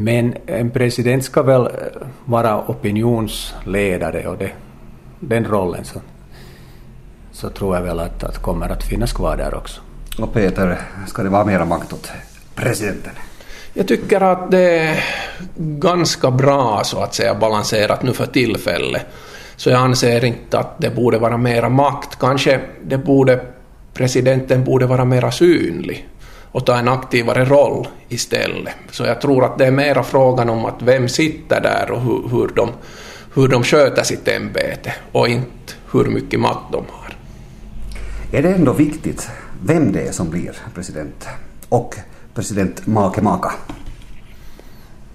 Men en president ska väl eh, vara opinionsledare och det, den rollen så, så tror jag väl att, att kommer att finnas kvar där också. Och Peter, ska det vara mera makt åt presidenten? Jag tycker att det är ganska bra så att säga balanserat nu för tillfället. Så jag anser inte att det borde vara mera makt. Kanske det borde, presidenten borde vara mera synlig och ta en aktivare roll istället. Så jag tror att det är mera frågan om att vem sitter där och hur, hur, de, hur de sköter sitt ämbete och inte hur mycket makt de har. Är det ändå viktigt vem det är som blir president? Och president Make Maka?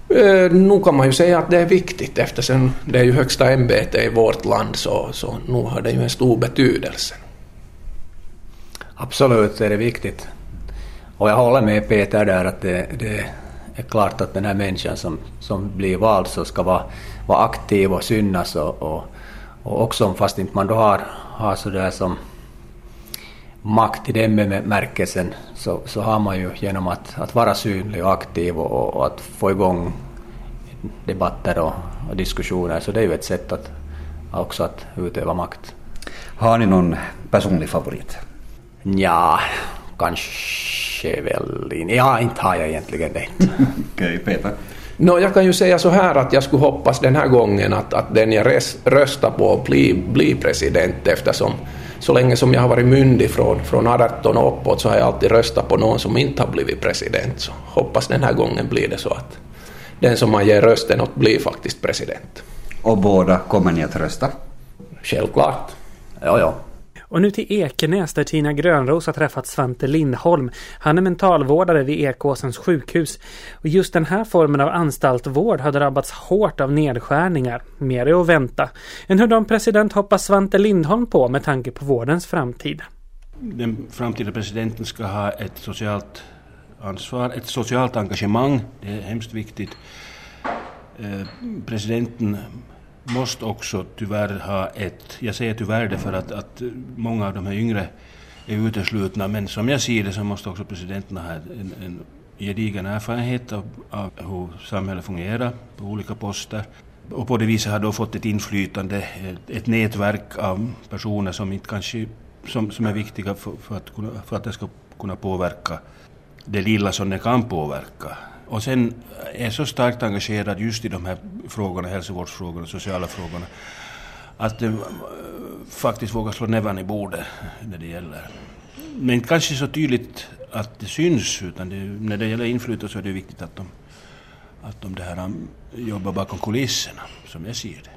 Eh, nu kan man ju säga att det är viktigt eftersom det är ju högsta ämbete i vårt land så, så nu har det ju en stor betydelse. Absolut är det viktigt. Och jag håller med Peter där att det, det är klart att den här människan som, som blir vald så ska vara, vara aktiv och synas och, och, och också fast inte man då har, har sådär som makt i den bemärkelsen så, så har man ju genom att, att vara synlig och aktiv och, och att få igång debatter och, och, diskussioner så det är ju ett sätt att också att utöva makt. Har ni någon personlig favorit? Ja, kanske väl Ja, inte har jag egentligen det. Okej, okay, Peter? No, jag kan ju säga så här att jag skulle hoppas den här gången att, att den jag röstar på blir, blir president eftersom så länge som jag har varit myndig från, från 18 och uppåt så har jag alltid röstat på någon som inte har blivit president. Så hoppas den här gången blir det så att den som man ger rösten åt blir faktiskt president. Och båda kommer ni att rösta? Självklart. Ja, ja. Och nu till Ekenäs där Tina Grönros har träffat Svante Lindholm. Han är mentalvårdare vid Ekåsens sjukhus. Och just den här formen av anstaltvård har drabbats hårt av nedskärningar. Mer är att vänta. En hurdan president hoppas Svante Lindholm på med tanke på vårdens framtid? Den framtida presidenten ska ha ett socialt ansvar, ett socialt engagemang. Det är hemskt viktigt. Eh, presidenten måste också tyvärr ha ett, jag säger tyvärr det för att, att många av de här yngre är uteslutna, men som jag ser det så måste också presidenten ha en, en gedigen erfarenhet av, av hur samhället fungerar på olika poster. Och på det viset har då fått ett inflytande, ett, ett nätverk av personer som, inte kanske, som, som är viktiga för, för, att kunna, för att det ska kunna påverka det lilla som det kan påverka. Och sen är så starkt engagerad just i de här frågorna, hälsovårdsfrågorna, sociala frågorna, att de faktiskt vågar slå näven i bordet när det gäller. Men kanske så tydligt att det syns, utan det, när det gäller inflytande så är det viktigt att de, att de det här um, jobbar bakom kulisserna, som jag ser det.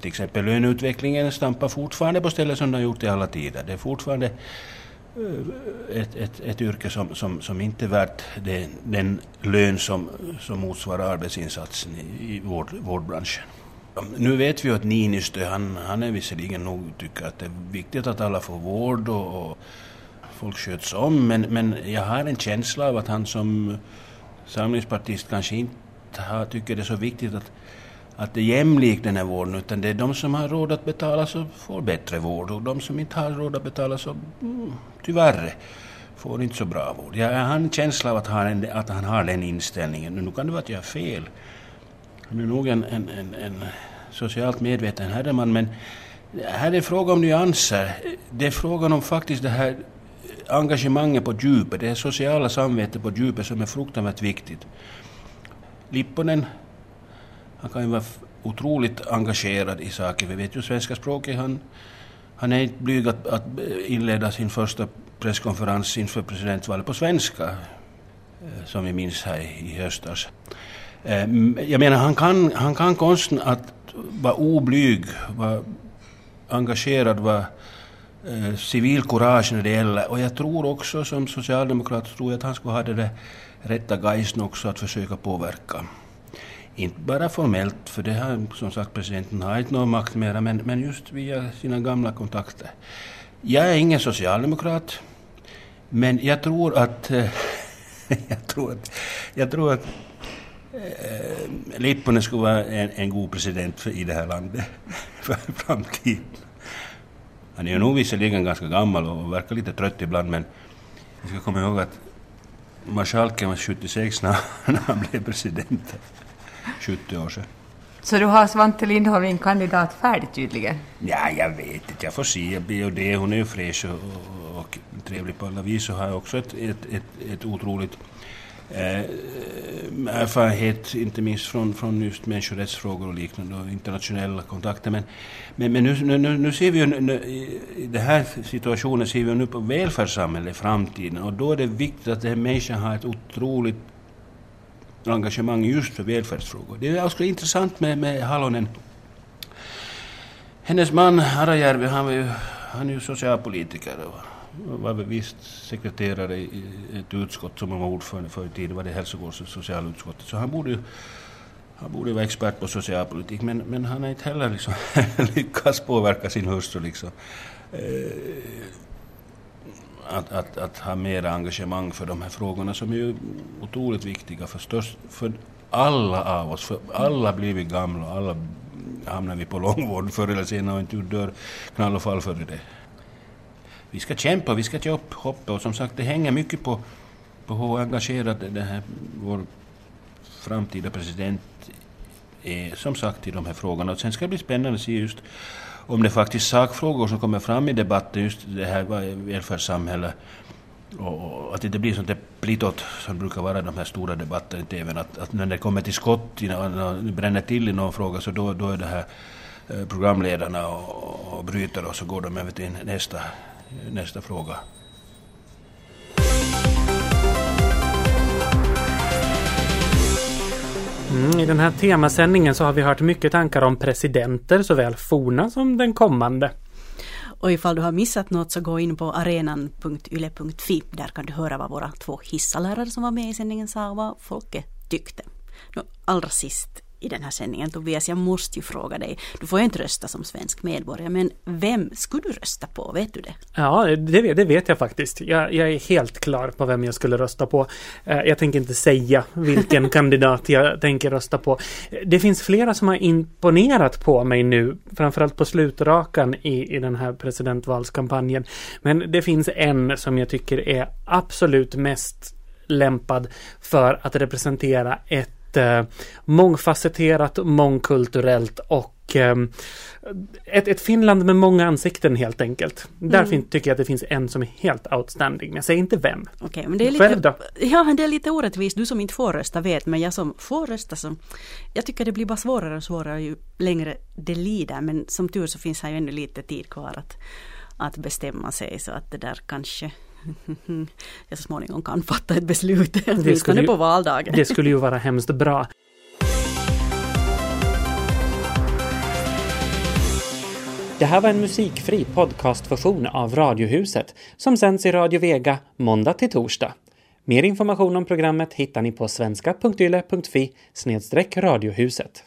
Till exempel löneutvecklingen stampar fortfarande på ställen som den har gjort i alla tider. Det är fortfarande ett, ett, ett yrke som, som, som inte är värt det, den lön som, som motsvarar arbetsinsatsen i, i vård, vårdbranschen. Nu vet vi ju att Niinistö, han, han är visserligen nog tycker att det är viktigt att alla får vård och, och folk sköts om, men, men jag har en känsla av att han som samlingspartist kanske inte har, tycker det är så viktigt att att det är jämlikt den här vården, utan det är de som har råd att betala som får bättre vård och de som inte har råd att betala så mm, tyvärr får inte så bra vård. Jag har en känsla av att han, att han har den inställningen. Nu kan det vara att jag har fel. Han är nog en, en, en, en socialt medveten herreman, men här är det fråga om nyanser. Det är frågan om faktiskt det här engagemanget på djupet, det sociala samvetet på djupet som är fruktansvärt viktigt. Lipponen han kan ju vara otroligt engagerad i saker. Vi vet ju svenska språket, han, han är inte blyg att, att inleda sin första presskonferens inför presidentvalet på svenska, eh, som vi minns här i höstas. Eh, jag menar, han kan, han kan konsten att vara oblyg, vara engagerad, vara eh, civilkurage när det gäller. Och jag tror också som socialdemokrat tror jag att han skulle ha det där rätta geisten också att försöka påverka. Inte bara formellt, för det har som sagt presidenten har inte någon makt mera, men, men just via sina gamla kontakter. Jag är ingen socialdemokrat, men jag tror att eh, jag tror att, jag tror att eh, Lipponen skulle vara en, en god president för, i det här landet för framtiden. Han är ju nog visserligen ganska gammal och verkar lite trött ibland, men jag ska komma ihåg att marskalken var 76 när, när han blev president. 70 år sedan. Så du har Svante Lindholm en kandidat färdig tydligen? Ja, jag vet inte. Jag får se. BOD, hon är ju fräsch och, och, och trevlig på alla vis så har jag också ett, ett, ett, ett otroligt eh, erfarenhet, inte minst från, från just människorättsfrågor och liknande och internationella kontakter. Men, men, men nu, nu, nu ser vi ju, nu, i den här situationen ser vi nu på välfärdssamhället i framtiden och då är det viktigt att den här människan har ett otroligt engagemang just för välfärdsfrågor. Det är också intressant med, med Halonen. Hennes man Arajärvi, han, var ju, han är ju socialpolitiker och var visst sekreterare i ett utskott som han var ordförande för i tiden, var det hälsovårds och socialutskottet. Så han borde ju han borde vara expert på socialpolitik, men, men han har inte heller liksom lyckats påverka sin hustru liksom. Eh, att, att, att ha mer engagemang för de här frågorna som är ju otroligt viktiga för, störst, för alla av oss. För alla blir vi gamla och alla hamnar vi på långvård förr eller senare och inte dör knall och fall före det. Vi ska kämpa, vi ska ge upp, hoppet och som sagt det hänger mycket på, på hur engagerad det här, vår framtida president är som sagt i de här frågorna. Och sen ska det bli spännande att se just om det faktiskt sakfrågor som kommer fram i debatten, just det här välfärdssamhället, och att det inte blir sånt där plitot som brukar vara de här stora debatterna i TVn, att, att när det kommer till skott, när det bränner till i någon fråga, så då, då är det här eh, programledarna och, och bryter och så går de över till nästa, nästa fråga. Mm, I den här temasändningen så har vi hört mycket tankar om presidenter, såväl forna som den kommande. Och ifall du har missat något så gå in på arenan.yle.fi. Där kan du höra vad våra två hissalärare som var med i sändningen sa och vad folket tyckte. Nu, allra sist i den här sändningen. Tobias, jag måste ju fråga dig. Du får ju inte rösta som svensk medborgare, men vem skulle du rösta på? Vet du det? Ja, det, det vet jag faktiskt. Jag, jag, är helt klar på vem jag skulle rösta på. Eh, jag tänker inte säga vilken kandidat jag tänker rösta på. Det finns flera som har imponerat på mig nu, framförallt på slutrakan i, i den här presidentvalskampanjen. Men det finns en som jag tycker är absolut mest lämpad för att representera ett eh, mångfacetterat, mångkulturellt och eh, ett, ett Finland med många ansikten helt enkelt. Mm. Där tycker jag att det finns en som är helt outstanding, men jag säger inte vem. Okej, okay, men det är lite, Själv då? Ja, det är lite orättvist. Du som inte får rösta vet, men jag som får rösta så jag tycker det blir bara svårare och svårare ju längre det lider, men som tur så finns här ju ännu lite tid kvar att, att bestämma sig så att det där kanske jag så småningom kan fatta ett beslut, åtminstone på valdagen. det skulle ju vara hemskt bra. Det här var en musikfri podcastversion av Radiohuset som sänds i Radio Vega måndag till torsdag. Mer information om programmet hittar ni på svenska.yle.fi radiohuset.